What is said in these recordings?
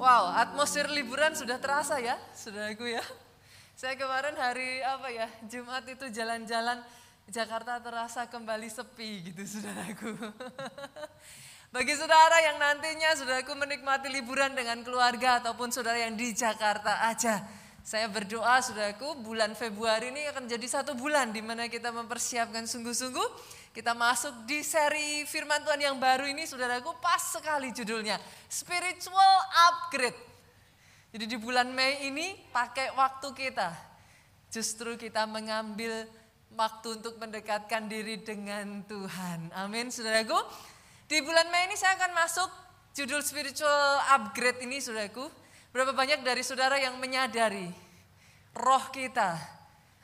Wow, atmosfer liburan sudah terasa ya, saudaraku ya. Saya kemarin hari apa ya, Jumat itu jalan-jalan Jakarta terasa kembali sepi gitu saudaraku. Bagi saudara yang nantinya saudaraku menikmati liburan dengan keluarga ataupun saudara yang di Jakarta aja. Saya berdoa saudaraku bulan Februari ini akan jadi satu bulan di mana kita mempersiapkan sungguh-sungguh kita masuk di seri firman Tuhan yang baru ini saudaraku pas sekali judulnya. Spiritual Upgrade. Jadi di bulan Mei ini pakai waktu kita. Justru kita mengambil waktu untuk mendekatkan diri dengan Tuhan. Amin saudaraku. Di bulan Mei ini saya akan masuk judul spiritual upgrade ini saudaraku. Berapa banyak dari saudara yang menyadari roh kita,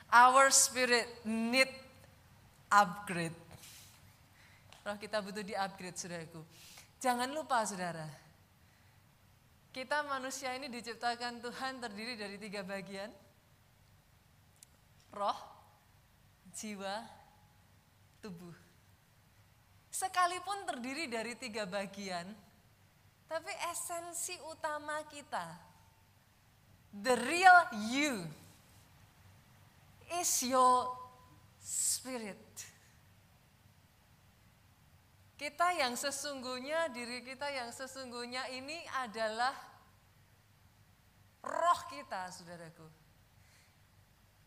our spirit need upgrade. Roh kita butuh di-upgrade saudaraku. Jangan lupa saudara, kita manusia ini diciptakan Tuhan terdiri dari tiga bagian. Roh, jiwa, tubuh. Sekalipun terdiri dari tiga bagian, tapi esensi utama kita, the real you, is your spirit. Kita yang sesungguhnya, diri kita yang sesungguhnya ini adalah roh kita, saudaraku.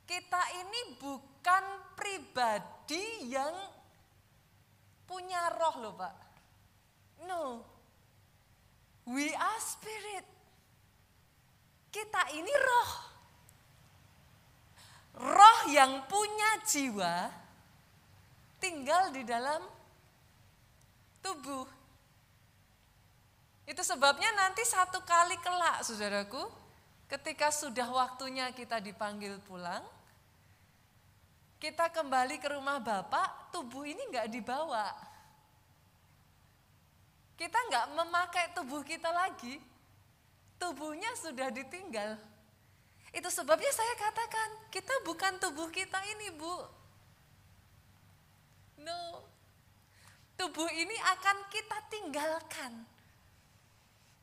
Kita ini bukan pribadi yang punya roh loh Pak. No. We are spirit. Kita ini roh. Roh yang punya jiwa tinggal di dalam tubuh. Itu sebabnya nanti satu kali kelak saudaraku, ketika sudah waktunya kita dipanggil pulang, kita kembali ke rumah Bapak, tubuh ini nggak dibawa. Kita nggak memakai tubuh kita lagi, tubuhnya sudah ditinggal. Itu sebabnya saya katakan, kita bukan tubuh kita ini bu. No, tubuh ini akan kita tinggalkan.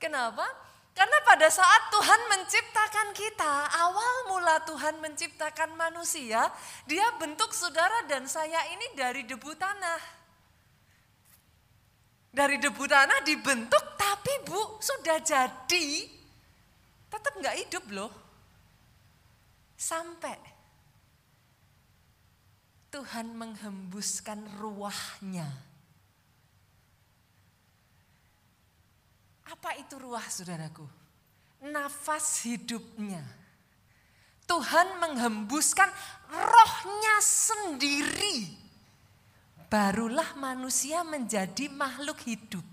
Kenapa? Karena pada saat Tuhan menciptakan kita, awal mula Tuhan menciptakan manusia, dia bentuk saudara dan saya ini dari debu tanah. Dari debu tanah dibentuk, tapi bu sudah jadi, tetap nggak hidup loh. Sampai Tuhan menghembuskan ruahnya Apa itu ruah saudaraku? Nafas hidupnya. Tuhan menghembuskan rohnya sendiri. Barulah manusia menjadi makhluk hidup.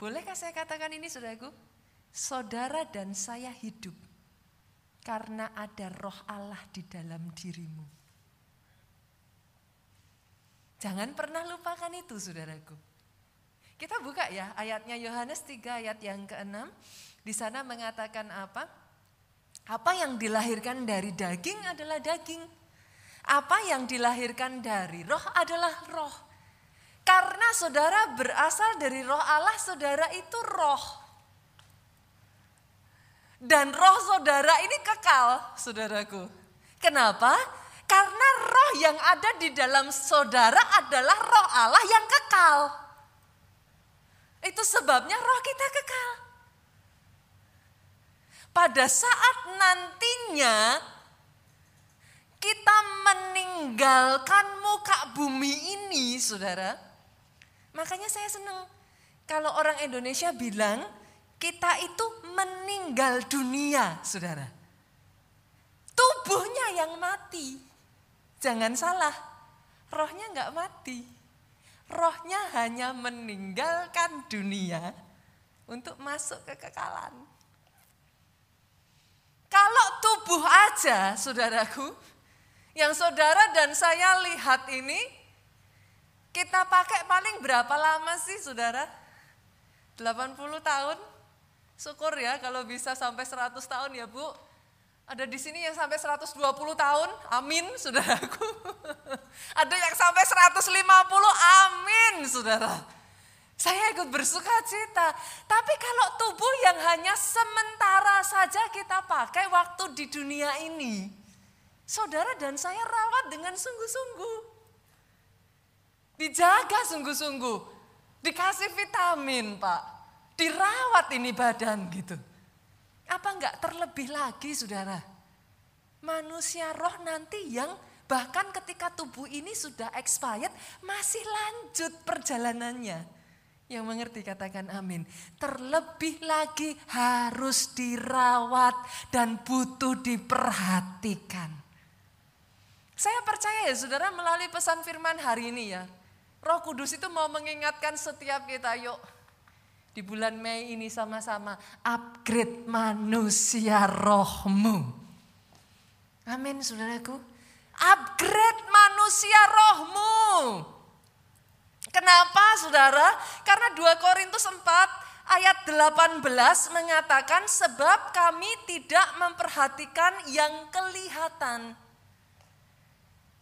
Bolehkah saya katakan ini saudaraku? Saudara dan saya hidup karena ada roh Allah di dalam dirimu. Jangan pernah lupakan itu saudaraku. Kita buka ya ayatnya Yohanes 3 ayat yang ke-6. Di sana mengatakan apa? Apa yang dilahirkan dari daging adalah daging. Apa yang dilahirkan dari roh adalah roh. Karena saudara berasal dari roh Allah, saudara itu roh. Dan roh saudara ini kekal, saudaraku. Kenapa? Karena roh yang ada di dalam saudara adalah roh Allah yang kekal. Itu sebabnya roh kita kekal. Pada saat nantinya kita meninggalkan muka bumi ini, saudara. Makanya saya senang kalau orang Indonesia bilang kita itu meninggal dunia, saudara. Tubuhnya yang mati. Jangan salah, rohnya nggak mati rohnya hanya meninggalkan dunia untuk masuk ke kekekalan. Kalau tubuh aja, saudaraku, yang saudara dan saya lihat ini, kita pakai paling berapa lama sih saudara? 80 tahun? Syukur ya kalau bisa sampai 100 tahun ya Bu. Ada di sini yang sampai 120 tahun, amin saudaraku. Ada yang sampai 150, amin saudara. Saya ikut bersuka cita. Tapi kalau tubuh yang hanya sementara saja kita pakai waktu di dunia ini. Saudara dan saya rawat dengan sungguh-sungguh. Dijaga sungguh-sungguh. Dikasih vitamin pak. Dirawat ini badan gitu. Apa enggak terlebih lagi saudara? Manusia roh nanti yang bahkan ketika tubuh ini sudah expired masih lanjut perjalanannya. Yang mengerti katakan amin. Terlebih lagi harus dirawat dan butuh diperhatikan. Saya percaya ya saudara melalui pesan firman hari ini ya. Roh Kudus itu mau mengingatkan setiap kita yuk. Di bulan Mei ini sama-sama upgrade manusia rohmu. Amin saudaraku. Upgrade manusia rohmu. Kenapa saudara? Karena 2 Korintus 4 ayat 18 mengatakan sebab kami tidak memperhatikan yang kelihatan.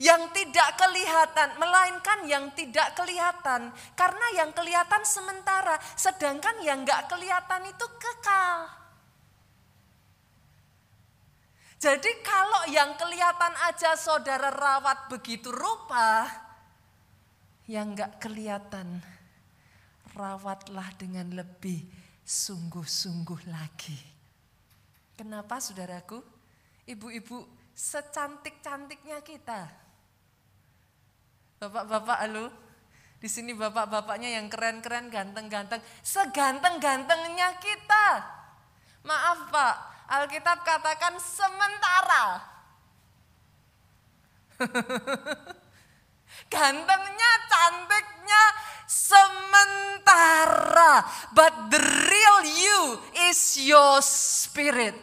Yang tidak kelihatan, melainkan yang tidak kelihatan. Karena yang kelihatan sementara, sedangkan yang nggak kelihatan itu kekal. Jadi kalau yang kelihatan aja saudara rawat begitu rupa, yang gak kelihatan, rawatlah dengan lebih sungguh-sungguh lagi. Kenapa saudaraku? Ibu-ibu secantik-cantiknya kita. Bapak-bapak halo, di sini bapak-bapaknya yang keren-keren, ganteng-ganteng, seganteng-gantengnya kita. Maaf Pak, Alkitab katakan sementara. Gantengnya, cantiknya sementara. But the real you is your spirit.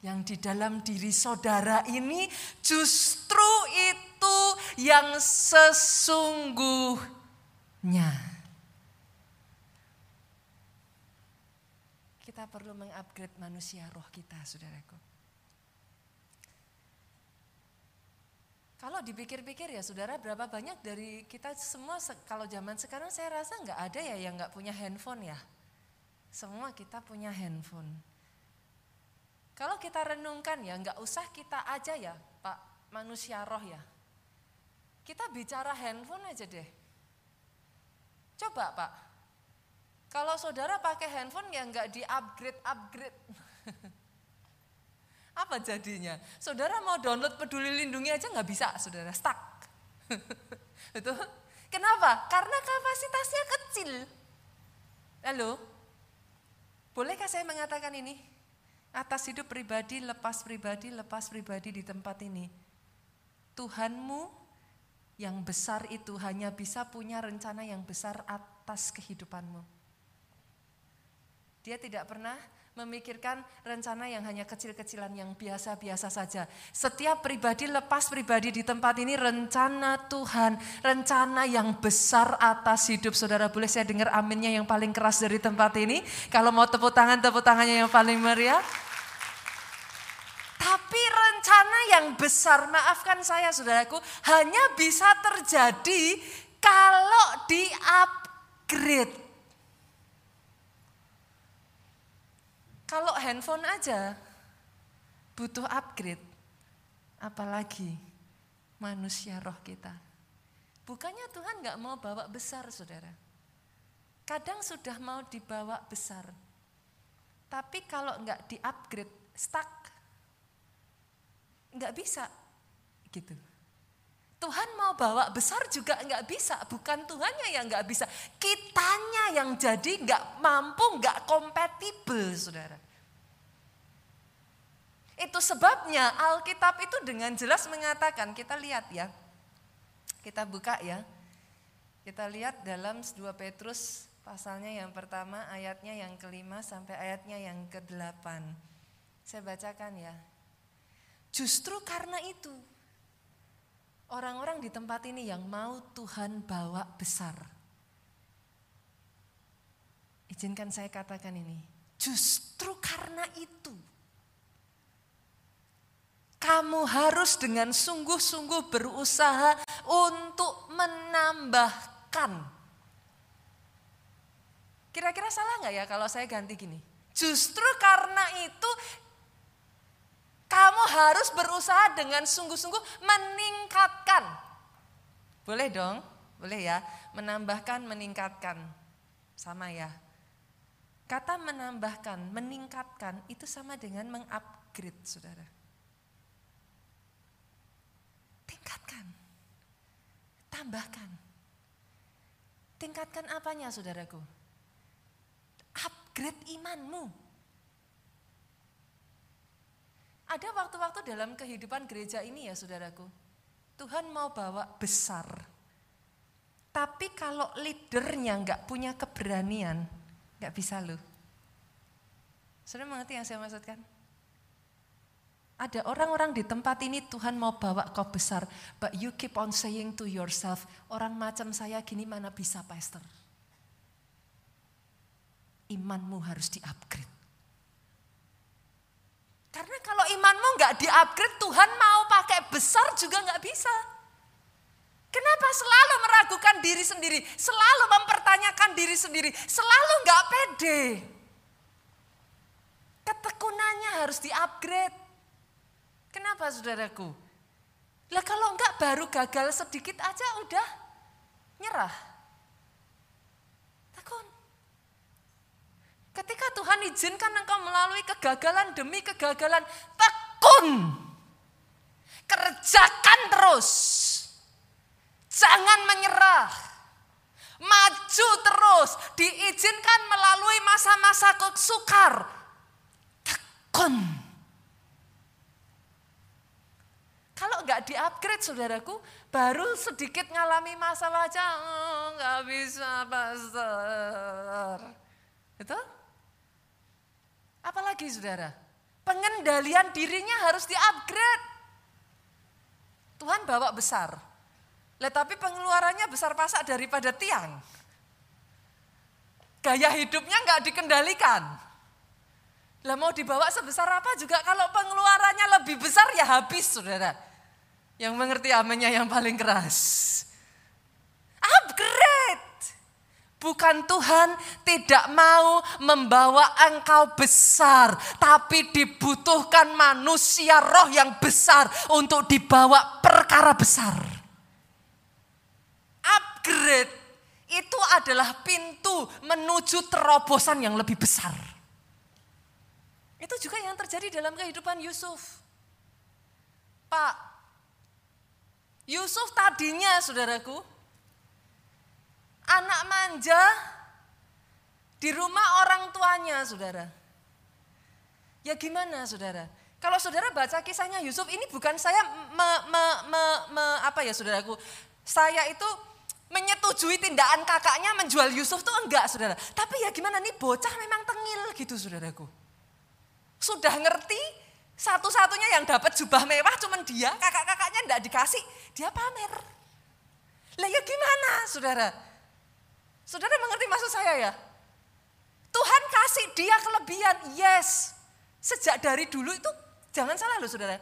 Yang di dalam diri saudara ini justru itu yang sesungguhnya. Kita perlu mengupgrade manusia roh kita, saudaraku. Kalau dipikir-pikir ya saudara berapa banyak dari kita semua kalau zaman sekarang saya rasa nggak ada ya yang nggak punya handphone ya. Semua kita punya handphone. Kalau kita renungkan ya nggak usah kita aja ya Pak manusia roh ya. Kita bicara handphone aja deh. Coba Pak. Kalau saudara pakai handphone ya nggak di upgrade upgrade. Apa jadinya? Saudara mau download peduli lindungi aja nggak bisa, saudara stuck. Betul? Kenapa? Karena kapasitasnya kecil. Lalu, bolehkah saya mengatakan ini? Atas hidup pribadi, lepas pribadi, lepas pribadi di tempat ini. Tuhanmu yang besar itu hanya bisa punya rencana yang besar atas kehidupanmu. Dia tidak pernah memikirkan rencana yang hanya kecil-kecilan yang biasa-biasa saja. Setiap pribadi lepas pribadi di tempat ini rencana Tuhan, rencana yang besar atas hidup saudara. Boleh saya dengar aminnya yang paling keras dari tempat ini? Kalau mau tepuk tangan, tepuk tangannya yang paling meriah. Rencana yang besar, maafkan saya saudaraku, hanya bisa terjadi kalau di upgrade Kalau handphone aja butuh upgrade, apalagi manusia roh kita. Bukannya Tuhan nggak mau bawa besar, saudara. Kadang sudah mau dibawa besar, tapi kalau nggak di upgrade, stuck, nggak bisa, gitu. Tuhan mau bawa besar juga nggak bisa, bukan Tuhannya yang nggak bisa, kitanya yang jadi nggak mampu, nggak kompatibel, saudara. Itu sebabnya Alkitab itu dengan jelas mengatakan, kita lihat ya. Kita buka ya. Kita lihat dalam 2 Petrus pasalnya yang pertama, ayatnya yang kelima sampai ayatnya yang ke-8. Saya bacakan ya. Justru karena itu, orang-orang di tempat ini yang mau Tuhan bawa besar. Izinkan saya katakan ini. Justru karena itu, kamu harus dengan sungguh-sungguh berusaha untuk menambahkan Kira-kira salah nggak ya kalau saya ganti gini? Justru karena itu kamu harus berusaha dengan sungguh-sungguh meningkatkan. Boleh dong? Boleh ya? Menambahkan, meningkatkan. Sama ya. Kata menambahkan, meningkatkan itu sama dengan mengupgrade, saudara. Tingkatkan. Tambahkan. Tingkatkan apanya, saudaraku? Upgrade imanmu. Ada waktu-waktu dalam kehidupan gereja ini ya, saudaraku. Tuhan mau bawa besar. Tapi kalau leadernya nggak punya keberanian, nggak bisa loh. Sudah mengerti yang saya maksudkan? Ada orang-orang di tempat ini Tuhan mau bawa kau besar, but you keep on saying to yourself, orang macam saya gini mana bisa pastor. Imanmu harus di-upgrade. Karena kalau imanmu nggak di-upgrade, Tuhan mau pakai besar juga nggak bisa. Kenapa selalu meragukan diri sendiri, selalu mempertanyakan diri sendiri, selalu nggak pede. Ketekunannya harus di-upgrade. Kenapa saudaraku? Lah kalau enggak baru gagal sedikit aja udah nyerah. Tekun. Ketika Tuhan izinkan engkau melalui kegagalan demi kegagalan, tekun. Kerjakan terus. Jangan menyerah. Maju terus. Diizinkan melalui masa-masa sukar. Tekun Kalau nggak di-upgrade saudaraku, baru sedikit ngalami masalah aja, oh, nggak bisa pastor. Itu? Apalagi saudara? Pengendalian dirinya harus di-upgrade. Tuhan bawa besar. Lah tapi pengeluarannya besar pasak daripada tiang. Gaya hidupnya nggak dikendalikan. Lah mau dibawa sebesar apa juga kalau pengeluarannya lebih besar ya habis saudara. Yang mengerti amennya yang paling keras. Upgrade. Bukan Tuhan tidak mau membawa engkau besar, tapi dibutuhkan manusia roh yang besar untuk dibawa perkara besar. Upgrade itu adalah pintu menuju terobosan yang lebih besar. Itu juga yang terjadi dalam kehidupan Yusuf. Pak, Yusuf tadinya saudaraku, anak manja di rumah orang tuanya saudara. Ya gimana saudara? Kalau saudara baca kisahnya Yusuf ini bukan saya me, me, me, me, apa ya saudaraku, saya itu menyetujui tindakan kakaknya menjual Yusuf tuh enggak saudara. Tapi ya gimana nih bocah memang tengil gitu saudaraku. Sudah ngerti satu-satunya yang dapat jubah mewah cuman dia, kakak-kakaknya enggak dikasih, dia pamer. Lah ya gimana saudara? Saudara mengerti maksud saya ya? Tuhan kasih dia kelebihan, yes. Sejak dari dulu itu, jangan salah loh saudara.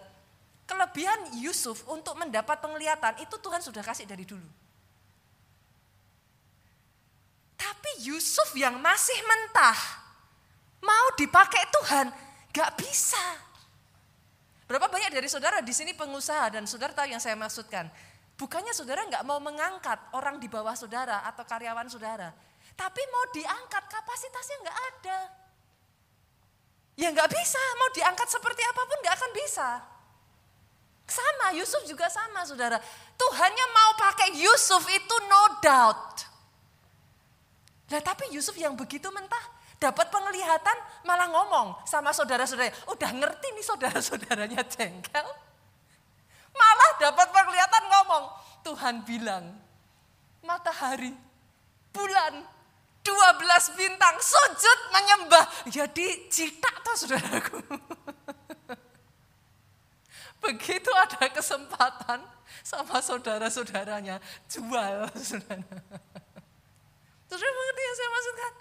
Kelebihan Yusuf untuk mendapat penglihatan itu Tuhan sudah kasih dari dulu. Tapi Yusuf yang masih mentah, mau dipakai Tuhan, gak bisa. Berapa banyak dari saudara di sini pengusaha dan saudara tahu yang saya maksudkan. Bukannya saudara nggak mau mengangkat orang di bawah saudara atau karyawan saudara. Tapi mau diangkat kapasitasnya nggak ada. Ya nggak bisa, mau diangkat seperti apa pun nggak akan bisa. Sama, Yusuf juga sama saudara. Tuhannya mau pakai Yusuf itu no doubt. Nah tapi Yusuf yang begitu mentah, dapat penglihatan malah ngomong sama saudara-saudaranya. Udah ngerti nih saudara-saudaranya jengkel. Malah dapat penglihatan ngomong. Tuhan bilang, matahari, bulan, 12 bintang sujud menyembah. Jadi cita tuh saudaraku. Begitu ada kesempatan sama saudara-saudaranya jual saudara. Saudara mengerti yang saya maksudkan?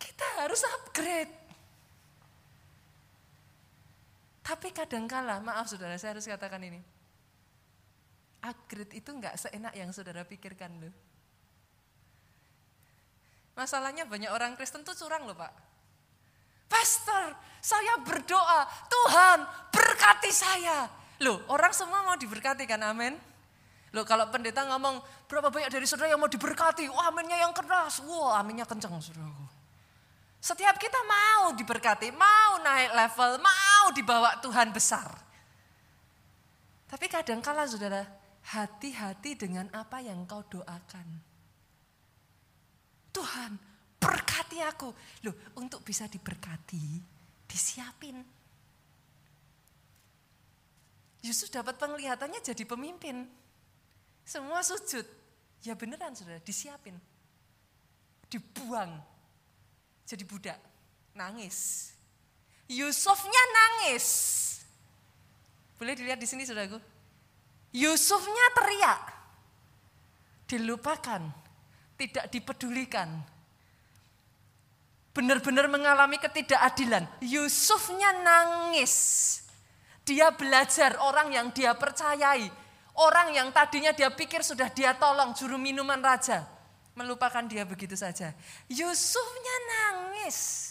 Kita harus upgrade. Tapi kadangkala, maaf saudara, saya harus katakan ini. Upgrade itu enggak seenak yang saudara pikirkan loh. Masalahnya banyak orang Kristen tuh curang loh Pak. Pastor, saya berdoa, Tuhan berkati saya. Loh, orang semua mau diberkati kan, amin. Loh kalau pendeta ngomong, berapa banyak dari saudara yang mau diberkati? Wah aminnya yang keras, wah aminnya kencang saudaraku. Setiap kita mau diberkati, mau naik level, mau dibawa Tuhan besar. Tapi kadang kala saudara, hati-hati dengan apa yang kau doakan. Tuhan, berkati aku. Loh, untuk bisa diberkati, disiapin. Yusuf dapat penglihatannya jadi pemimpin. Semua sujud. Ya beneran sudah disiapin. Dibuang. Jadi budak. Nangis. Yusufnya nangis. Boleh dilihat di sini saudaraku. Yusufnya teriak. Dilupakan. Tidak dipedulikan benar-benar mengalami ketidakadilan. Yusufnya nangis. Dia belajar orang yang dia percayai. Orang yang tadinya dia pikir sudah dia tolong juru minuman raja. Melupakan dia begitu saja. Yusufnya nangis.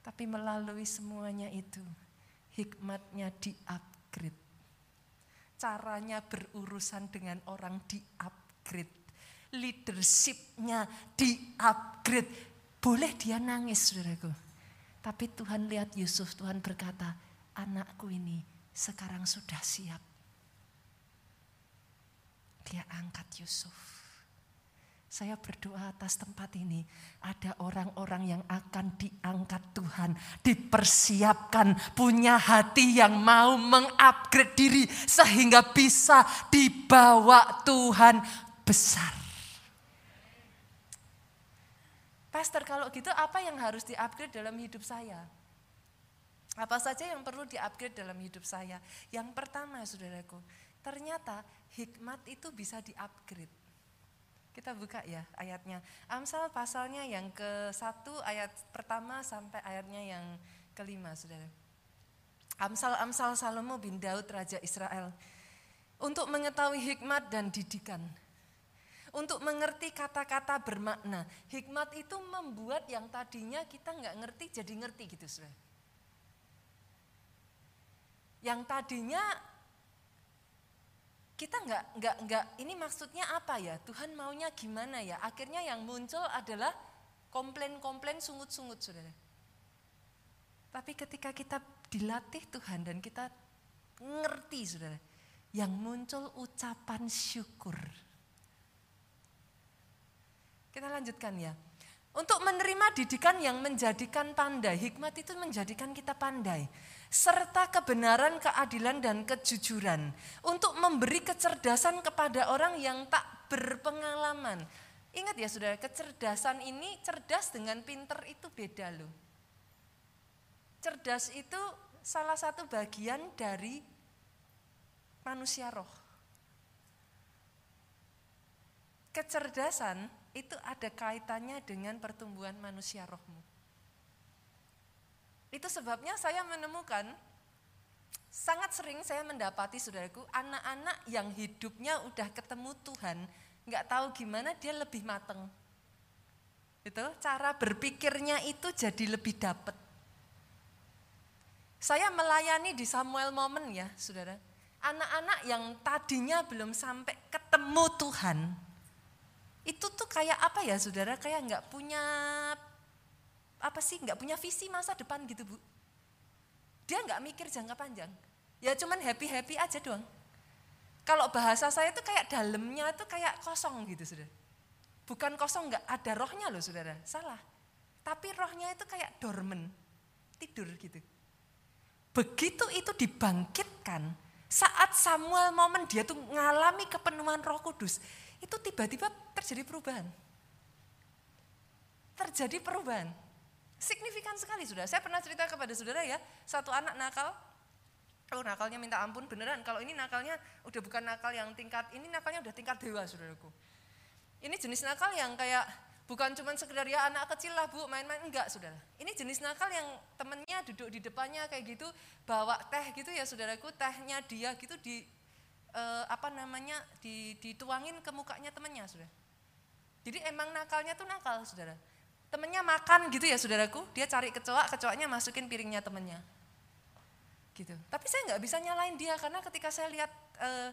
Tapi melalui semuanya itu, hikmatnya di-upgrade. Caranya berurusan dengan orang di-upgrade leadershipnya di-upgrade. Boleh dia nangis, saudaraku. Tapi Tuhan lihat Yusuf, Tuhan berkata, anakku ini sekarang sudah siap. Dia angkat Yusuf. Saya berdoa atas tempat ini. Ada orang-orang yang akan diangkat Tuhan. Dipersiapkan punya hati yang mau mengupgrade diri. Sehingga bisa dibawa Tuhan besar. Pastor kalau gitu apa yang harus di-upgrade dalam hidup saya? Apa saja yang perlu di-upgrade dalam hidup saya? Yang pertama saudaraku, ternyata hikmat itu bisa di-upgrade. Kita buka ya ayatnya. Amsal pasalnya yang ke satu ayat pertama sampai ayatnya yang kelima saudara. Amsal-amsal Salomo bin Daud Raja Israel. Untuk mengetahui hikmat dan didikan untuk mengerti kata-kata bermakna. Hikmat itu membuat yang tadinya kita nggak ngerti jadi ngerti gitu saudara. Yang tadinya kita nggak nggak nggak ini maksudnya apa ya Tuhan maunya gimana ya akhirnya yang muncul adalah komplain-komplain sungut-sungut saudara tapi ketika kita dilatih Tuhan dan kita ngerti saudara yang muncul ucapan syukur kita lanjutkan ya. Untuk menerima didikan yang menjadikan pandai, hikmat itu menjadikan kita pandai. Serta kebenaran, keadilan, dan kejujuran. Untuk memberi kecerdasan kepada orang yang tak berpengalaman. Ingat ya saudara, kecerdasan ini cerdas dengan pinter itu beda loh. Cerdas itu salah satu bagian dari manusia roh. Kecerdasan itu ada kaitannya dengan pertumbuhan manusia rohmu. Itu sebabnya saya menemukan sangat sering saya mendapati saudaraku anak-anak yang hidupnya udah ketemu Tuhan nggak tahu gimana dia lebih mateng. Itu cara berpikirnya itu jadi lebih dapat. Saya melayani di Samuel Moment ya, saudara. Anak-anak yang tadinya belum sampai ketemu Tuhan, itu tuh kayak apa ya saudara, kayak nggak punya apa sih, nggak punya visi masa depan gitu bu. Dia nggak mikir jangka panjang, ya cuman happy-happy aja doang. Kalau bahasa saya tuh kayak dalamnya tuh kayak kosong gitu saudara. Bukan kosong nggak ada rohnya loh saudara, salah. Tapi rohnya itu kayak dormen, tidur gitu. Begitu itu dibangkitkan, saat Samuel momen dia tuh ngalami kepenuhan roh kudus, itu tiba-tiba terjadi perubahan. Terjadi perubahan. Signifikan sekali sudah. Saya pernah cerita kepada saudara ya, satu anak nakal, oh nakalnya minta ampun beneran. Kalau ini nakalnya udah bukan nakal yang tingkat, ini nakalnya udah tingkat dewa saudaraku. Ini jenis nakal yang kayak bukan cuma sekedar ya anak kecil lah bu main-main enggak saudara. Ini jenis nakal yang temennya duduk di depannya kayak gitu bawa teh gitu ya saudaraku tehnya dia gitu di eh, apa namanya di, dituangin ke mukanya temannya sudah Jadi emang nakalnya tuh nakal, saudara. Temennya makan gitu ya saudaraku, dia cari kecoa, kecoanya masukin piringnya temennya. Gitu. Tapi saya nggak bisa nyalain dia karena ketika saya lihat eh,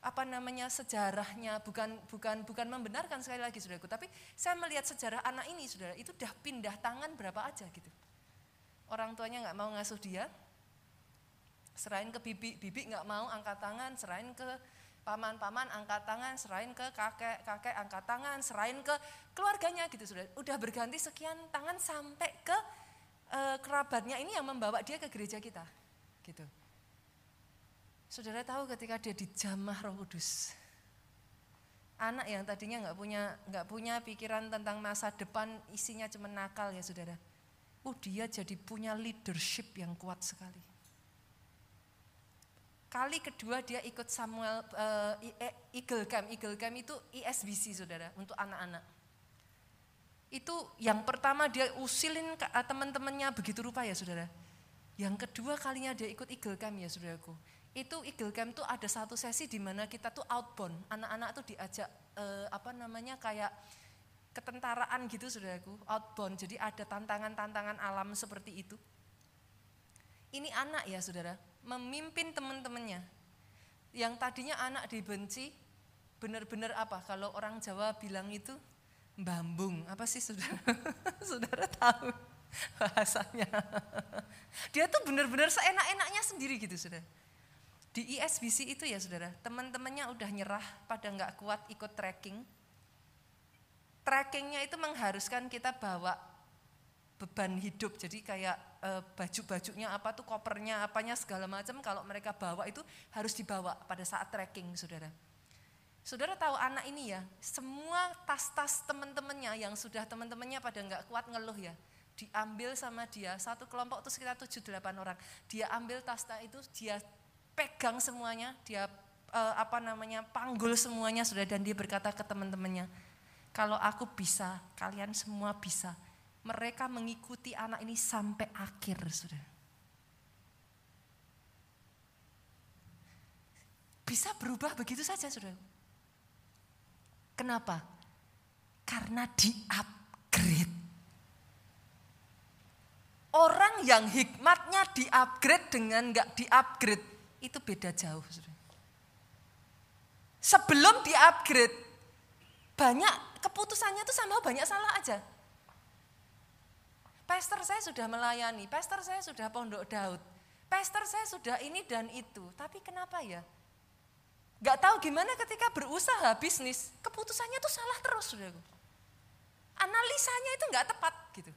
apa namanya sejarahnya bukan bukan bukan membenarkan sekali lagi saudaraku, tapi saya melihat sejarah anak ini saudara itu udah pindah tangan berapa aja gitu. Orang tuanya nggak mau ngasuh dia, serahin ke bibi, bibi nggak mau angkat tangan, serahin ke paman-paman angkat tangan, serahin ke kakek, kakek angkat tangan, serahin ke keluarganya gitu sudah. Udah berganti sekian tangan sampai ke e, kerabatnya ini yang membawa dia ke gereja kita. Gitu. Saudara tahu ketika dia dijamah Roh Kudus. Anak yang tadinya nggak punya nggak punya pikiran tentang masa depan isinya cuma nakal ya saudara. Oh dia jadi punya leadership yang kuat sekali Kali kedua dia ikut Samuel uh, Eagle Camp. Eagle Camp itu ISBC saudara untuk anak-anak. Itu yang pertama dia usilin eh, teman-temannya begitu rupa ya saudara. Yang kedua kalinya dia ikut Eagle Camp ya saudaraku. Itu Eagle Camp tuh ada satu sesi di mana kita tuh outbound. Anak-anak tuh diajak uh, apa namanya kayak ketentaraan gitu saudaraku, outbound. Jadi ada tantangan-tantangan alam seperti itu. Ini anak ya saudara, memimpin teman-temannya. Yang tadinya anak dibenci, benar-benar apa? Kalau orang Jawa bilang itu bambung. Apa sih saudara? saudara tahu bahasanya. Dia tuh benar-benar seenak-enaknya sendiri gitu saudara. Di ISBC itu ya saudara, teman-temannya udah nyerah pada nggak kuat ikut trekking. Trekkingnya itu mengharuskan kita bawa beban hidup. Jadi kayak e, baju-bajunya apa tuh kopernya apanya segala macam kalau mereka bawa itu harus dibawa pada saat trekking, Saudara. Saudara tahu anak ini ya, semua tas-tas teman-temannya yang sudah teman-temannya pada nggak kuat ngeluh ya, diambil sama dia, satu kelompok itu sekitar 7-8 orang, dia ambil tas-tas itu, dia pegang semuanya, dia e, apa namanya panggul semuanya sudah dan dia berkata ke teman-temannya, kalau aku bisa, kalian semua bisa mereka mengikuti anak ini sampai akhir, sudah. Bisa berubah begitu saja, sudah. Kenapa? Karena di-upgrade. Orang yang hikmatnya di-upgrade dengan nggak di-upgrade, itu beda jauh. Sudah. Sebelum di-upgrade, banyak keputusannya tuh sama banyak salah aja. Pastor saya sudah melayani, pastor saya sudah pondok Daud, pastor saya sudah ini dan itu. Tapi kenapa ya? Gak tahu gimana ketika berusaha bisnis, keputusannya tuh salah terus, saudaraku. Analisanya itu nggak tepat gitu.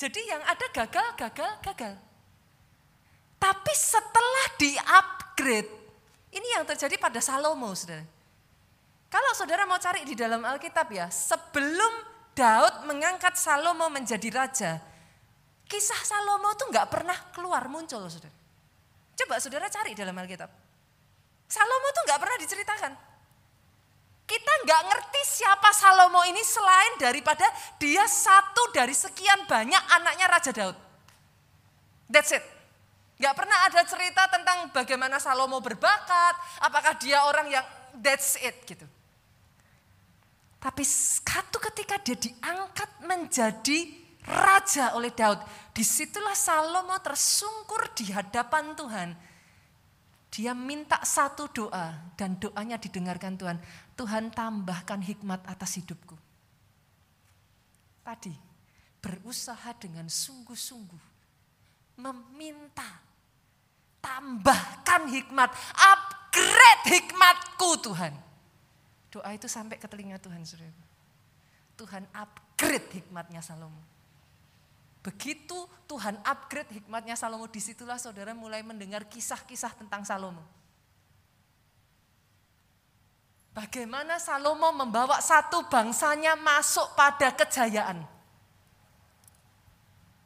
Jadi yang ada gagal, gagal, gagal. Tapi setelah di-upgrade, ini yang terjadi pada Salomo, saudara. Kalau saudara mau cari di dalam Alkitab ya, sebelum Daud mengangkat Salomo menjadi raja, Kisah Salomo tuh nggak pernah keluar muncul, saudara. Coba saudara cari dalam Alkitab. Salomo tuh nggak pernah diceritakan. Kita nggak ngerti siapa Salomo ini selain daripada dia satu dari sekian banyak anaknya Raja Daud. That's it. Gak pernah ada cerita tentang bagaimana Salomo berbakat, apakah dia orang yang that's it gitu. Tapi satu ketika dia diangkat menjadi raja oleh Daud. Di situlah Salomo tersungkur di hadapan Tuhan. Dia minta satu doa dan doanya didengarkan Tuhan. Tuhan tambahkan hikmat atas hidupku. Tadi berusaha dengan sungguh-sungguh meminta tambahkan hikmat, upgrade hikmatku Tuhan. Doa itu sampai ke telinga Tuhan, saudara. Tuhan upgrade hikmatnya Salomo. Begitu Tuhan upgrade hikmatnya Salomo, di situlah saudara mulai mendengar kisah-kisah tentang Salomo. Bagaimana Salomo membawa satu bangsanya masuk pada kejayaan.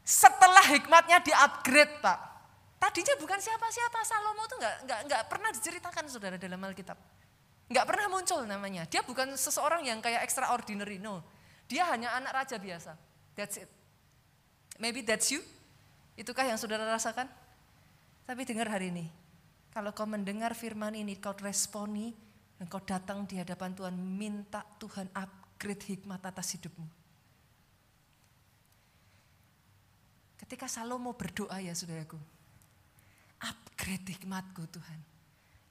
Setelah hikmatnya di-upgrade Pak. Tadinya bukan siapa-siapa, Salomo itu nggak, nggak, nggak pernah diceritakan saudara dalam Alkitab. Nggak pernah muncul namanya. Dia bukan seseorang yang kayak extraordinary, no. Dia hanya anak raja biasa. That's it. Maybe that's you. Itukah yang saudara rasakan? Tapi dengar hari ini. Kalau kau mendengar firman ini, kau responi, dan kau datang di hadapan Tuhan, minta Tuhan upgrade hikmat atas hidupmu. Ketika Salomo berdoa ya saudaraku, upgrade hikmatku Tuhan.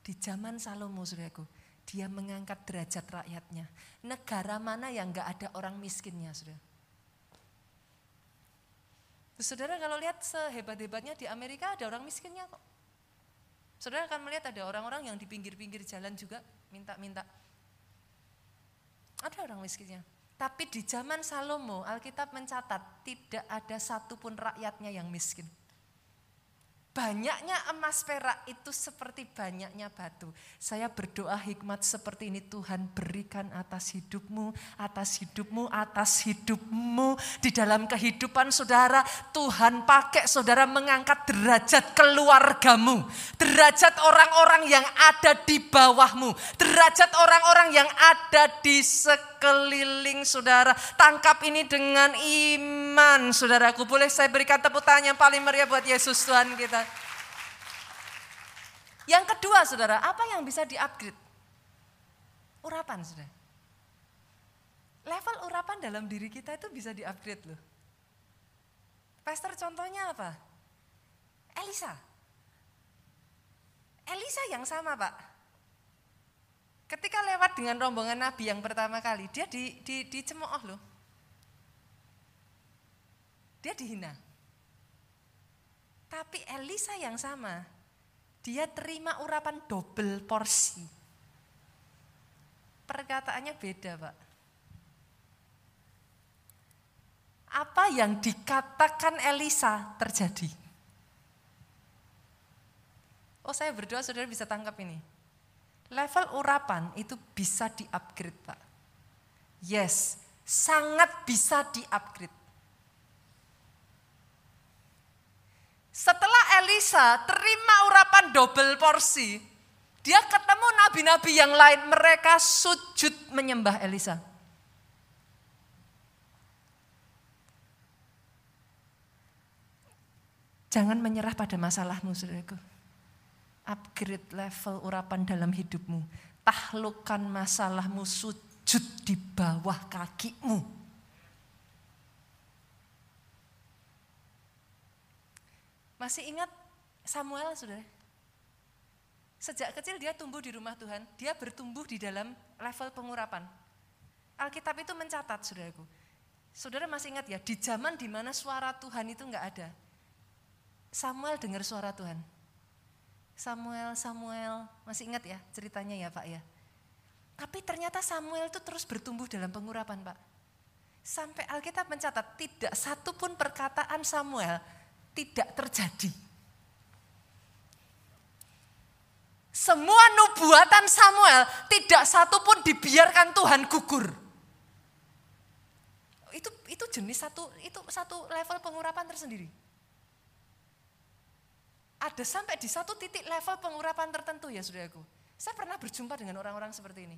Di zaman Salomo saudaraku, dia mengangkat derajat rakyatnya. Negara mana yang gak ada orang miskinnya saudara? Saudara kalau lihat sehebat-hebatnya di Amerika ada orang miskinnya kok. Saudara akan melihat ada orang-orang yang di pinggir-pinggir jalan juga minta-minta. Ada orang miskinnya. Tapi di zaman Salomo, Alkitab mencatat tidak ada satupun rakyatnya yang miskin. Banyaknya emas perak itu seperti banyaknya batu. Saya berdoa hikmat seperti ini Tuhan berikan atas hidupmu, atas hidupmu, atas hidupmu. Di dalam kehidupan saudara, Tuhan pakai saudara mengangkat derajat keluargamu. Derajat orang-orang yang ada di bawahmu. Derajat orang-orang yang ada di sekeliling saudara. Tangkap ini dengan iman saudaraku. Boleh saya berikan tepuk tangan yang paling meriah buat Yesus Tuhan kita. Yang kedua saudara, apa yang bisa di-upgrade? Urapan saudara. Level urapan dalam diri kita itu bisa di-upgrade loh. Pastor contohnya apa? Elisa. Elisa yang sama pak. Ketika lewat dengan rombongan Nabi yang pertama kali, dia di, di, dicemooh loh. Dia dihina. Tapi Elisa yang sama, dia terima urapan double porsi. Perkataannya beda, Pak. Apa yang dikatakan Elisa terjadi? Oh, saya berdoa saudara bisa tangkap ini. Level urapan itu bisa di-upgrade, Pak. Yes, sangat bisa di-upgrade. Setelah Elisa terima urapan double porsi, dia ketemu nabi-nabi yang lain, mereka sujud menyembah Elisa. Jangan menyerah pada masalahmu, saudaraku. Upgrade level urapan dalam hidupmu. Taklukkan masalahmu sujud di bawah kakimu. Masih ingat Samuel, saudara? Sejak kecil dia tumbuh di rumah Tuhan, dia bertumbuh di dalam level pengurapan. Alkitab itu mencatat, saudaraku. Saudara masih ingat ya, di zaman di mana suara Tuhan itu enggak ada. Samuel dengar suara Tuhan. Samuel, Samuel, masih ingat ya ceritanya ya Pak ya. Tapi ternyata Samuel itu terus bertumbuh dalam pengurapan Pak. Sampai Alkitab mencatat tidak satu pun perkataan Samuel tidak terjadi. Semua nubuatan Samuel tidak satu pun dibiarkan Tuhan gugur. Itu itu jenis satu itu satu level pengurapan tersendiri. Ada sampai di satu titik level pengurapan tertentu ya saudaraku. Saya pernah berjumpa dengan orang-orang seperti ini.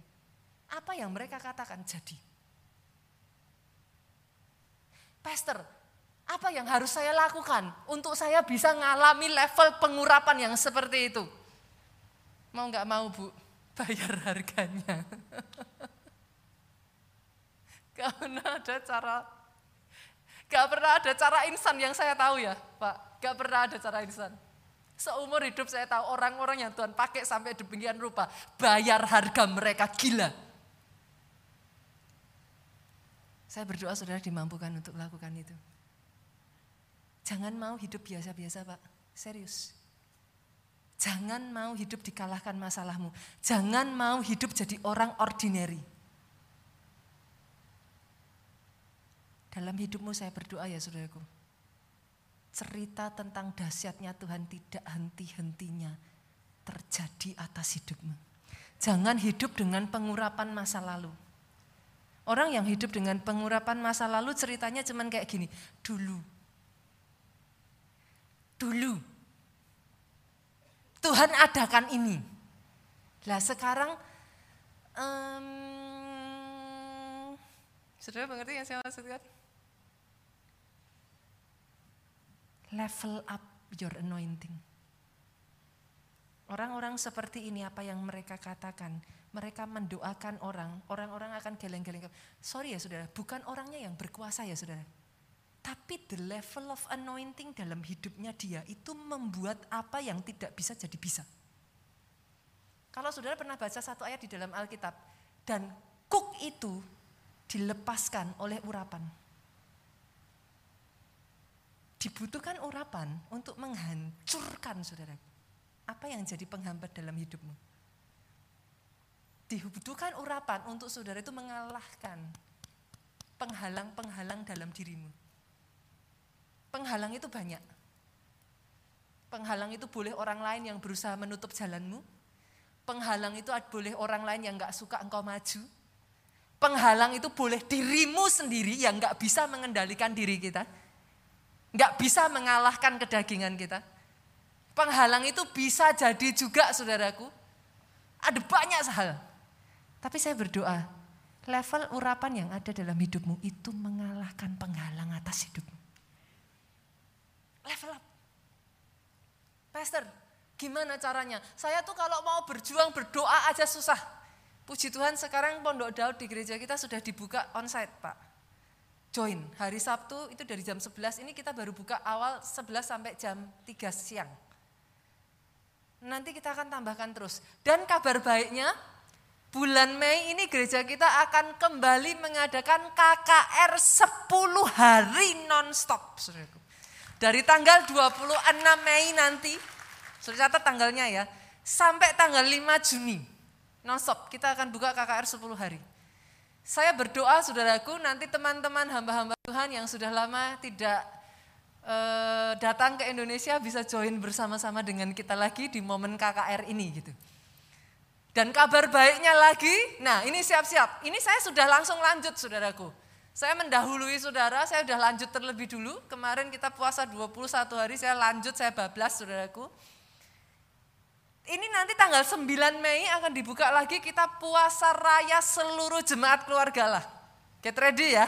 Apa yang mereka katakan jadi. Pastor, apa yang harus saya lakukan untuk saya bisa ngalami level pengurapan yang seperti itu? Mau nggak mau bu, bayar harganya. Gak pernah ada cara, gak pernah ada cara insan yang saya tahu ya Pak. Gak pernah ada cara insan. Seumur hidup saya tahu orang-orang yang Tuhan pakai sampai demikian rupa. Bayar harga mereka gila. Saya berdoa saudara dimampukan untuk melakukan itu. Jangan mau hidup biasa-biasa Pak, serius. Jangan mau hidup dikalahkan masalahmu. Jangan mau hidup jadi orang ordinary. Dalam hidupmu saya berdoa ya saudaraku. Cerita tentang dahsyatnya Tuhan tidak henti-hentinya terjadi atas hidupmu. Jangan hidup dengan pengurapan masa lalu. Orang yang hidup dengan pengurapan masa lalu ceritanya cuman kayak gini. Dulu dulu. Tuhan adakan ini. Lah sekarang, um, saudara mengerti yang saya maksudkan? Level up your anointing. Orang-orang seperti ini apa yang mereka katakan, mereka mendoakan orang, orang-orang akan geleng-geleng. Sorry ya saudara, bukan orangnya yang berkuasa ya saudara. Tapi the level of anointing dalam hidupnya dia itu membuat apa yang tidak bisa jadi bisa. Kalau saudara pernah baca satu ayat di dalam Alkitab, dan kuk itu dilepaskan oleh urapan. Dibutuhkan urapan untuk menghancurkan saudara. Apa yang jadi penghambat dalam hidupmu? dibutuhkan urapan untuk saudara itu mengalahkan penghalang-penghalang dalam dirimu. Penghalang itu banyak. Penghalang itu boleh orang lain yang berusaha menutup jalanmu. Penghalang itu boleh orang lain yang gak suka engkau maju. Penghalang itu boleh dirimu sendiri yang gak bisa mengendalikan diri kita. Gak bisa mengalahkan kedagingan kita. Penghalang itu bisa jadi juga saudaraku. Ada banyak hal. Tapi saya berdoa, level urapan yang ada dalam hidupmu itu mengalahkan penghalang atas hidupmu. Level up. Pastor, gimana caranya? Saya tuh kalau mau berjuang berdoa aja susah. Puji Tuhan sekarang Pondok Daud di gereja kita sudah dibuka onsite Pak. Join hari Sabtu itu dari jam 11 ini kita baru buka awal 11 sampai jam 3 siang. Nanti kita akan tambahkan terus. Dan kabar baiknya bulan Mei ini gereja kita akan kembali mengadakan KKR 10 hari nonstop. Saudaraku. Dari tanggal 26 Mei nanti, sudah catat tanggalnya ya, sampai tanggal 5 Juni. Nonstop, kita akan buka KKR 10 hari. Saya berdoa saudaraku, nanti teman-teman hamba-hamba Tuhan yang sudah lama tidak uh, datang ke Indonesia bisa join bersama-sama dengan kita lagi di momen KKR ini gitu. Dan kabar baiknya lagi, nah ini siap-siap. Ini saya sudah langsung lanjut saudaraku. Saya mendahului saudara, saya sudah lanjut terlebih dulu. Kemarin kita puasa 21 hari, saya lanjut, saya bablas saudaraku. Ini nanti tanggal 9 Mei akan dibuka lagi kita puasa raya seluruh jemaat keluarga lah. Get ready ya.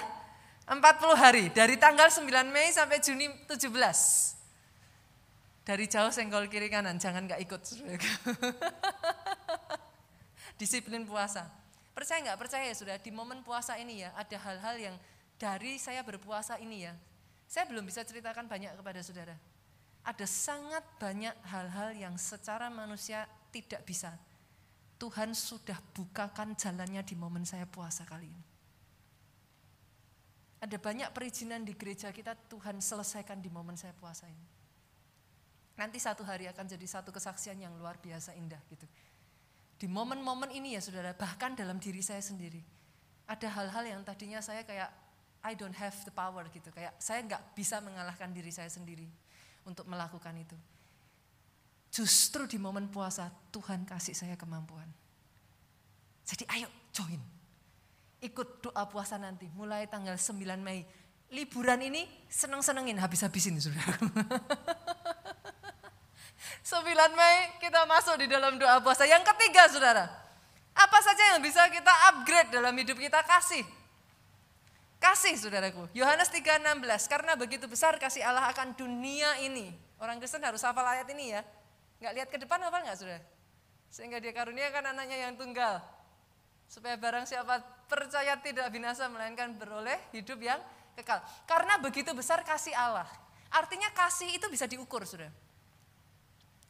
40 hari, dari tanggal 9 Mei sampai Juni 17. Dari jauh senggol kiri kanan, jangan gak ikut. Disiplin puasa. Percaya nggak percaya sudah di momen puasa ini ya ada hal-hal yang dari saya berpuasa ini ya. Saya belum bisa ceritakan banyak kepada saudara. Ada sangat banyak hal-hal yang secara manusia tidak bisa. Tuhan sudah bukakan jalannya di momen saya puasa kali ini. Ada banyak perizinan di gereja kita Tuhan selesaikan di momen saya puasa ini. Nanti satu hari akan jadi satu kesaksian yang luar biasa indah gitu. Di momen-momen ini ya saudara, bahkan dalam diri saya sendiri. Ada hal-hal yang tadinya saya kayak I don't have the power gitu. Kayak saya nggak bisa mengalahkan diri saya sendiri untuk melakukan itu. Justru di momen puasa Tuhan kasih saya kemampuan. Jadi ayo join. Ikut doa puasa nanti mulai tanggal 9 Mei. Liburan ini seneng-senengin habis-habisin saudara. 9 Mei kita masuk di dalam doa puasa. Yang ketiga saudara, apa saja yang bisa kita upgrade dalam hidup kita kasih. Kasih saudaraku. Yohanes 3:16 karena begitu besar kasih Allah akan dunia ini. Orang Kristen harus hafal ayat ini ya. Nggak lihat ke depan hafal nggak saudara? Sehingga dia karuniakan anaknya yang tunggal. Supaya barang siapa percaya tidak binasa melainkan beroleh hidup yang kekal. Karena begitu besar kasih Allah. Artinya kasih itu bisa diukur saudara.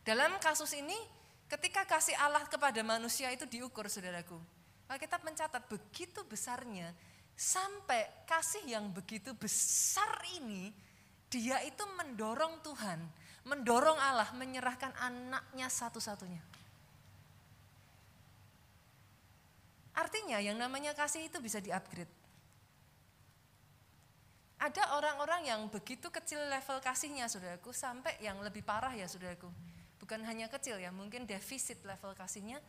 Dalam kasus ini, ketika kasih Allah kepada manusia itu diukur, saudaraku. Alkitab mencatat begitu besarnya, sampai kasih yang begitu besar ini, dia itu mendorong Tuhan, mendorong Allah menyerahkan anaknya satu-satunya. Artinya yang namanya kasih itu bisa di-upgrade. Ada orang-orang yang begitu kecil level kasihnya saudaraku, sampai yang lebih parah ya saudaraku bukan hanya kecil ya, mungkin defisit level kasihnya,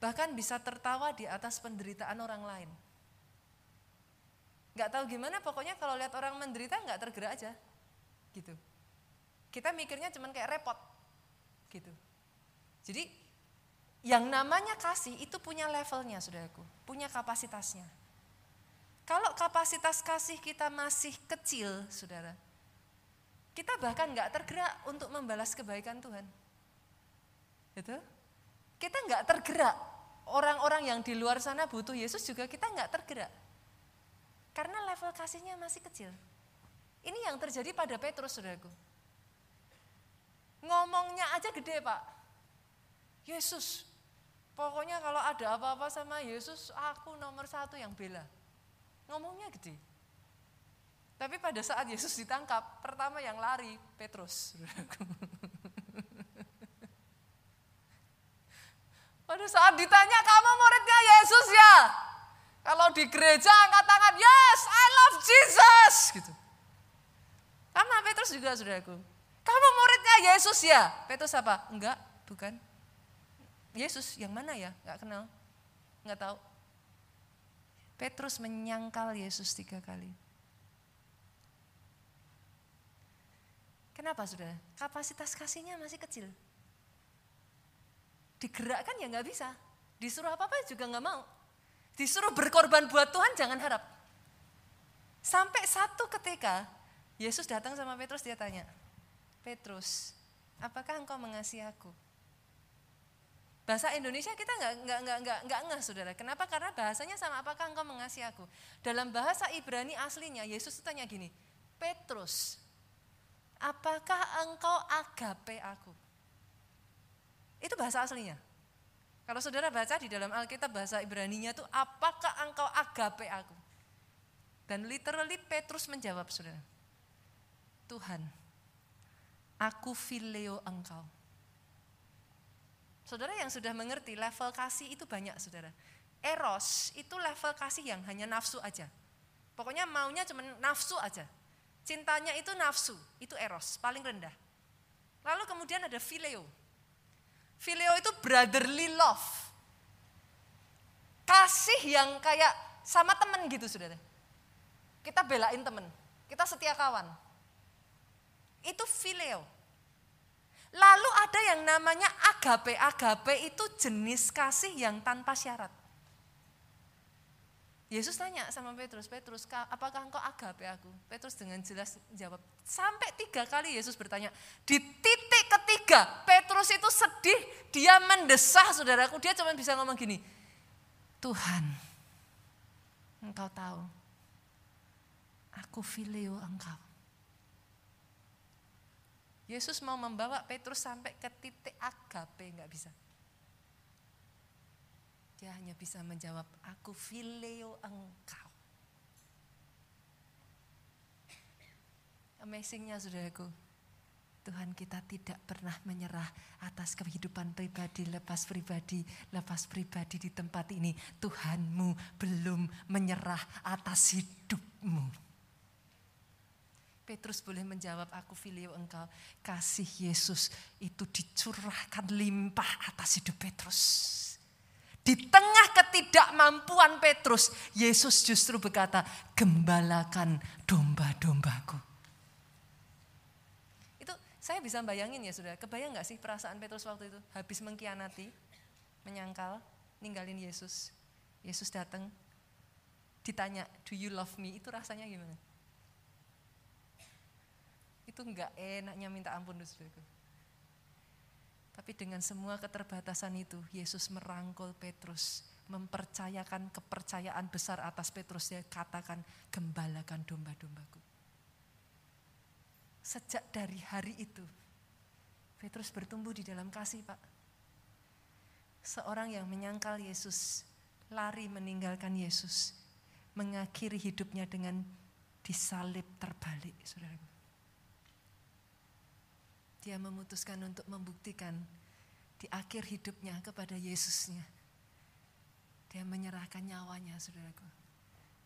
bahkan bisa tertawa di atas penderitaan orang lain. Gak tahu gimana, pokoknya kalau lihat orang menderita nggak tergerak aja, gitu. Kita mikirnya cuman kayak repot, gitu. Jadi yang namanya kasih itu punya levelnya, saudaraku, punya kapasitasnya. Kalau kapasitas kasih kita masih kecil, saudara, kita bahkan nggak tergerak untuk membalas kebaikan Tuhan. Gitu? Kita nggak tergerak orang-orang yang di luar sana butuh Yesus juga kita nggak tergerak. Karena level kasihnya masih kecil. Ini yang terjadi pada Petrus, saudaraku. Ngomongnya aja gede, Pak. Yesus, pokoknya kalau ada apa-apa sama Yesus, aku nomor satu yang bela. Ngomongnya gede. Tapi pada saat Yesus ditangkap, pertama yang lari Petrus. Pada saat ditanya, kamu muridnya Yesus ya? Kalau di gereja angkat tangan, yes, I love Jesus. Gitu. Sama Petrus juga saudaraku. Kamu muridnya Yesus ya? Petrus apa? Enggak, bukan. Yesus yang mana ya? Enggak kenal. Enggak tahu. Petrus menyangkal Yesus tiga kali. Kenapa saudara? Kapasitas kasihnya masih kecil. Digerakkan ya nggak bisa. Disuruh apa-apa juga nggak mau. Disuruh berkorban buat Tuhan jangan harap. Sampai satu ketika Yesus datang sama Petrus dia tanya, Petrus, apakah engkau mengasihi aku? Bahasa Indonesia kita nggak nggak nggak nggak nggak ngeh saudara. Kenapa? Karena bahasanya sama apakah engkau mengasihi aku. Dalam bahasa Ibrani aslinya Yesus tanya gini, Petrus, apakah engkau agape aku? Itu bahasa aslinya. Kalau saudara baca di dalam Alkitab bahasa Ibraninya itu apakah engkau agape aku? Dan literally Petrus menjawab saudara. Tuhan, aku fileo engkau. Saudara yang sudah mengerti level kasih itu banyak saudara. Eros itu level kasih yang hanya nafsu aja. Pokoknya maunya cuma nafsu aja. Cintanya itu nafsu, itu eros, paling rendah. Lalu kemudian ada fileo. Fileo itu brotherly love. Kasih yang kayak sama temen gitu saudara. Kita belain temen, kita setia kawan. Itu fileo. Lalu ada yang namanya agape. Agape itu jenis kasih yang tanpa syarat. Yesus tanya sama Petrus, Petrus, apakah engkau agape aku? Petrus dengan jelas jawab. Sampai tiga kali Yesus bertanya. Di titik ketiga, Petrus itu sedih, dia mendesah saudaraku. Dia cuma bisa ngomong gini, Tuhan, engkau tahu, aku fileo engkau. Yesus mau membawa Petrus sampai ke titik agape, nggak bisa. Dia hanya bisa menjawab, aku fileo engkau. Amazingnya saudaraku, Tuhan kita tidak pernah menyerah atas kehidupan pribadi, lepas pribadi, lepas pribadi di tempat ini. Tuhanmu belum menyerah atas hidupmu. Petrus boleh menjawab, aku filio engkau. Kasih Yesus itu dicurahkan limpah atas hidup Petrus. Di tengah ketidakmampuan Petrus, Yesus justru berkata, gembalakan domba-dombaku. Itu saya bisa bayangin ya sudah, kebayang gak sih perasaan Petrus waktu itu? Habis mengkhianati, menyangkal, ninggalin Yesus. Yesus datang, ditanya, do you love me? Itu rasanya gimana? Itu enggak enaknya minta ampun, saudaraku. Tapi dengan semua keterbatasan itu, Yesus merangkul Petrus, mempercayakan kepercayaan besar atas Petrus. Dia katakan, gembalakan domba-dombaku. Sejak dari hari itu, Petrus bertumbuh di dalam kasih Pak. Seorang yang menyangkal Yesus, lari meninggalkan Yesus, mengakhiri hidupnya dengan disalib terbalik, saudara. Dia memutuskan untuk membuktikan di akhir hidupnya kepada Yesusnya. Dia menyerahkan nyawanya, saudaraku.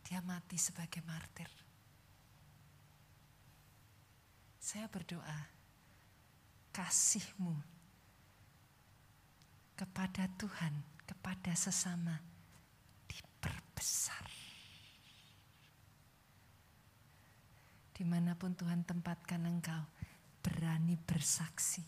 Dia mati sebagai martir. Saya berdoa, kasihmu kepada Tuhan, kepada sesama, diperbesar. Di mana pun Tuhan tempatkan engkau, berani bersaksi.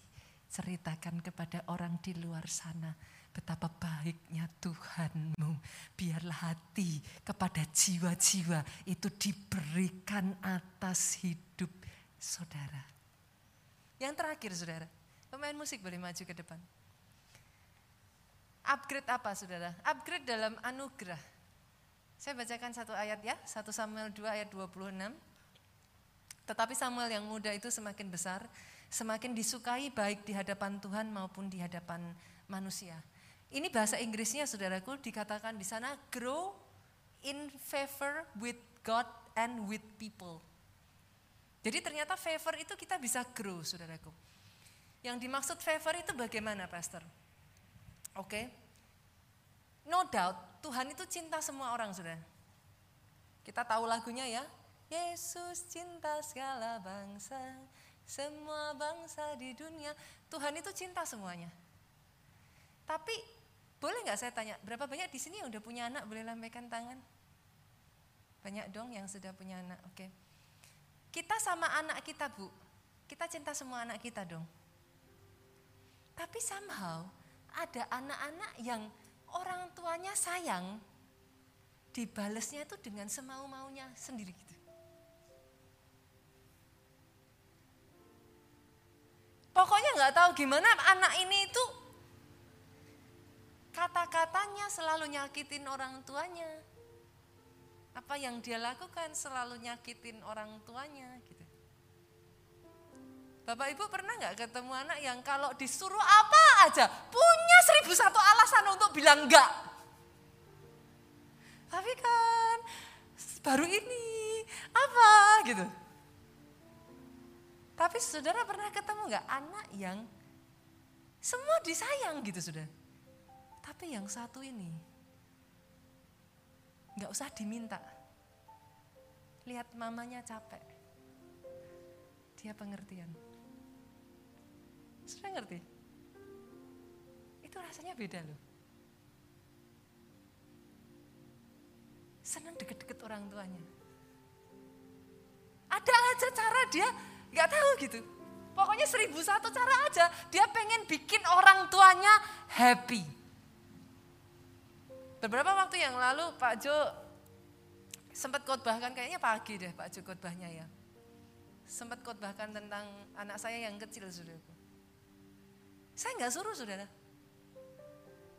Ceritakan kepada orang di luar sana betapa baiknya Tuhanmu. Biarlah hati kepada jiwa-jiwa itu diberikan atas hidup saudara. Yang terakhir saudara, pemain musik boleh maju ke depan. Upgrade apa saudara? Upgrade dalam anugerah. Saya bacakan satu ayat ya, 1 Samuel 2 ayat 26. Tetapi Samuel yang muda itu semakin besar, semakin disukai baik di hadapan Tuhan maupun di hadapan manusia. Ini bahasa Inggrisnya saudaraku dikatakan di sana grow in favor with God and with people. Jadi ternyata favor itu kita bisa grow saudaraku. Yang dimaksud favor itu bagaimana pastor? Oke. Okay. No doubt Tuhan itu cinta semua orang, Sudah. Kita tahu lagunya ya. Yesus cinta segala bangsa, semua bangsa di dunia. Tuhan itu cinta semuanya. Tapi boleh nggak saya tanya, berapa banyak di sini yang udah punya anak boleh lambaikan tangan? Banyak dong yang sudah punya anak, oke. Kita sama anak kita bu, kita cinta semua anak kita dong. Tapi somehow ada anak-anak yang orang tuanya sayang, dibalesnya itu dengan semau-maunya sendiri gitu. Pokoknya nggak tahu gimana anak ini itu kata-katanya selalu nyakitin orang tuanya. Apa yang dia lakukan selalu nyakitin orang tuanya gitu. Bapak Ibu pernah nggak ketemu anak yang kalau disuruh apa aja punya seribu satu alasan untuk bilang enggak. Tapi kan baru ini apa gitu. Tapi saudara pernah ketemu nggak anak yang semua disayang gitu sudah. Tapi yang satu ini nggak usah diminta. Lihat mamanya capek. Dia pengertian. Sudah ngerti? Itu rasanya beda loh. Senang deket-deket orang tuanya. Ada aja cara dia nggak tahu gitu. Pokoknya seribu satu cara aja. Dia pengen bikin orang tuanya happy. Beberapa waktu yang lalu Pak Jo sempat khotbahkan kayaknya pagi deh Pak Jo khotbahnya ya. Sempat khotbahkan tentang anak saya yang kecil sudah. Saya nggak suruh saudara.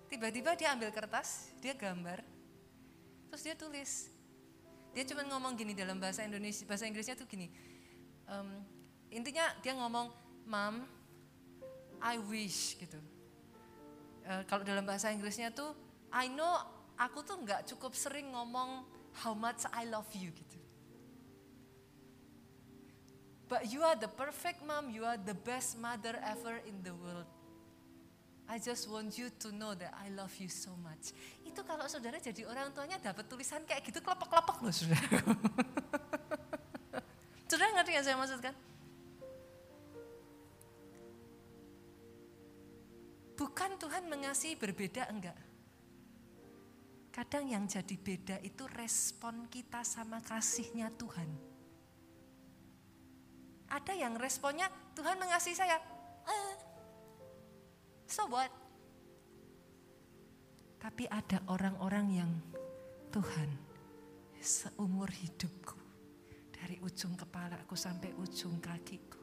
Tiba-tiba dia ambil kertas, dia gambar, terus dia tulis. Dia cuma ngomong gini dalam bahasa Indonesia, bahasa Inggrisnya tuh gini. Um, intinya dia ngomong, Mom, I wish gitu. Uh, kalau dalam bahasa Inggrisnya tuh, I know aku tuh nggak cukup sering ngomong how much I love you gitu. But you are the perfect mom, you are the best mother ever in the world. I just want you to know that I love you so much. Itu kalau saudara jadi orang tuanya dapat tulisan kayak gitu kelepek-kelepek loh saudara. saudara ngerti yang saya maksudkan? Bukan Tuhan mengasihi berbeda enggak. Kadang yang jadi beda itu respon kita sama kasihnya Tuhan. Ada yang responnya Tuhan mengasihi saya, eh, So what? Tapi ada orang-orang yang Tuhan seumur hidupku dari ujung kepala aku sampai ujung kakiku.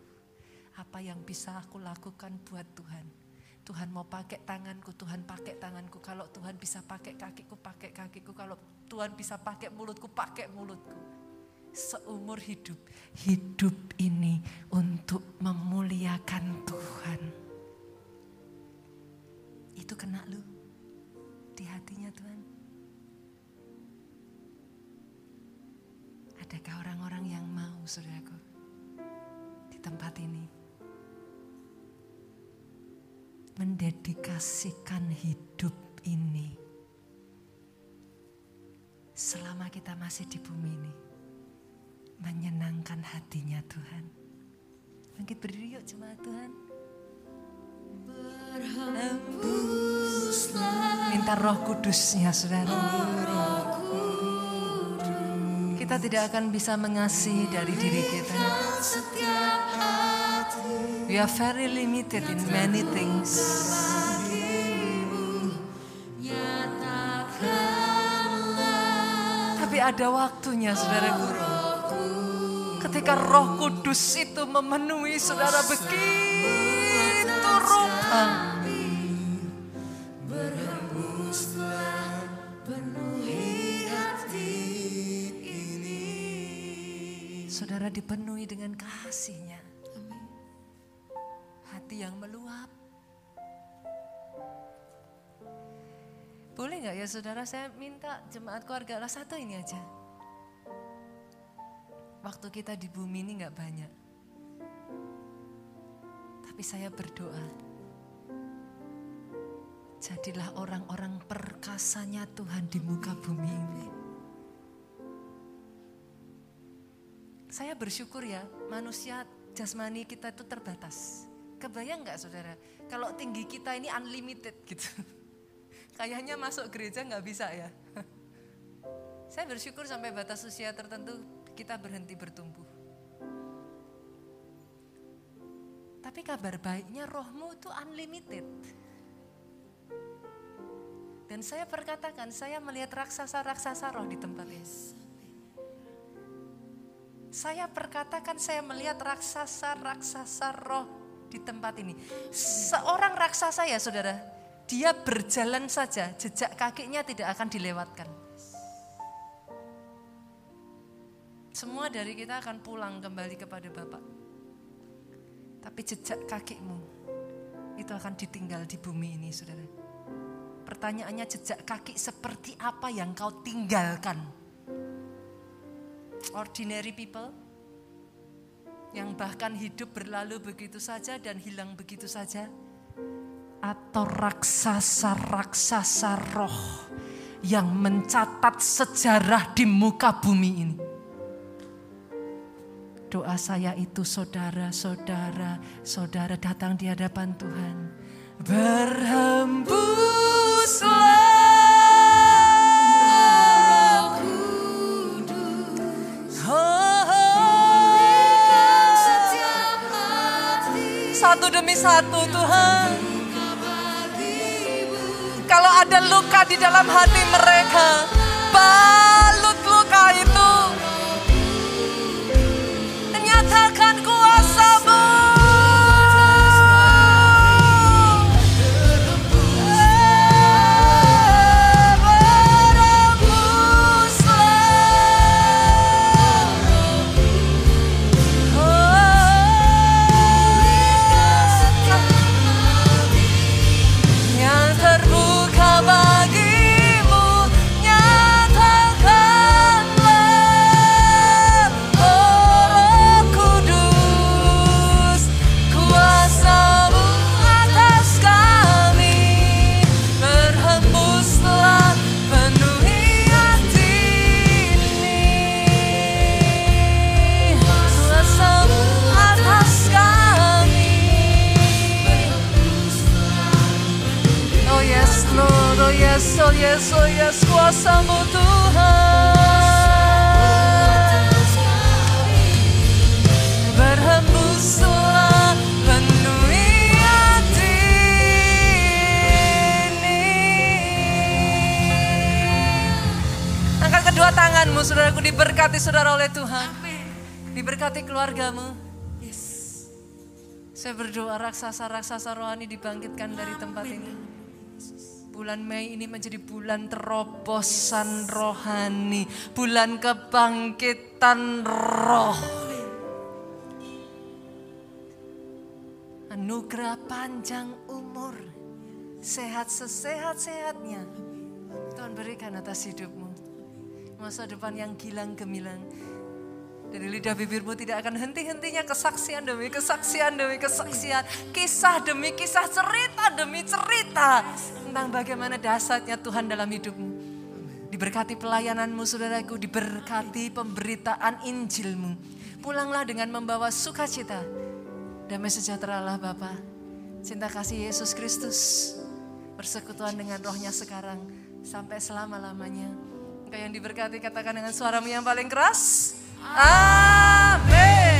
Apa yang bisa aku lakukan buat Tuhan? Tuhan mau pakai tanganku, Tuhan pakai tanganku. Kalau Tuhan bisa pakai kakiku, pakai kakiku. Kalau Tuhan bisa pakai mulutku, pakai mulutku. Seumur hidup, hidup ini untuk memuliakan Tuhan itu kena lu di hatinya Tuhan. Adakah orang-orang yang mau saudaraku di tempat ini mendedikasikan hidup ini selama kita masih di bumi ini menyenangkan hatinya Tuhan. Bangkit berdiri yuk jemaat Tuhan. Minta roh kudusnya saudara. Kita tidak akan bisa mengasihi dari diri kita. We are very limited in many things. Tapi ada waktunya, saudara guru. Ketika roh kudus itu memenuhi saudara begitu rupa. Saudara dipenuhi dengan kasihnya. Amin. Hati yang meluap. Boleh nggak ya saudara saya minta jemaat keluarga lah satu ini aja. Waktu kita di bumi ini nggak banyak. Tapi saya berdoa. Jadilah orang-orang perkasanya Tuhan di muka bumi ini. Saya bersyukur ya, manusia jasmani kita itu terbatas. Kebayang nggak saudara, kalau tinggi kita ini unlimited gitu. Kayaknya masuk gereja nggak bisa ya. Saya bersyukur sampai batas usia tertentu kita berhenti bertumbuh. Tapi kabar baiknya rohmu itu unlimited. Dan saya perkatakan, saya melihat raksasa-raksasa roh di tempat ini. Saya perkatakan saya melihat raksasa-raksasa roh di tempat ini. Seorang raksasa ya saudara, dia berjalan saja, jejak kakinya tidak akan dilewatkan. Semua dari kita akan pulang kembali kepada Bapak. Tapi jejak kakimu itu akan ditinggal di bumi ini saudara. Pertanyaannya jejak kaki seperti apa yang kau tinggalkan? ordinary people yang bahkan hidup berlalu begitu saja dan hilang begitu saja atau raksasa-raksasa roh yang mencatat sejarah di muka bumi ini. Doa saya itu saudara-saudara, saudara datang di hadapan Tuhan. Berhembuslah satu demi satu Tuhan. Kalau ada luka di dalam hati mereka, balut yes, oh yes, kuasamu Tuhan. Berhembuslah penuhi hati ini. Angkat kedua tanganmu, saudaraku diberkati saudara oleh Tuhan. Diberkati keluargamu. Saya berdoa raksasa-raksasa rohani dibangkitkan dari tempat ini. Bulan Mei ini menjadi bulan terobosan rohani, bulan kebangkitan roh. Anugerah panjang umur, sehat sesehat-sehatnya. Tuhan berikan atas hidupmu. Masa depan yang gilang gemilang dari lidah bibirmu tidak akan henti-hentinya kesaksian demi kesaksian demi kesaksian. Kisah demi kisah, cerita demi cerita. Tentang bagaimana dasarnya Tuhan dalam hidupmu. Diberkati pelayananmu saudaraku, diberkati pemberitaan Injilmu. Pulanglah dengan membawa sukacita. Damai sejahtera Allah Bapa. Cinta kasih Yesus Kristus. Persekutuan dengan rohnya sekarang. Sampai selama-lamanya. Engkau yang diberkati katakan dengan suaramu yang paling keras. Amém.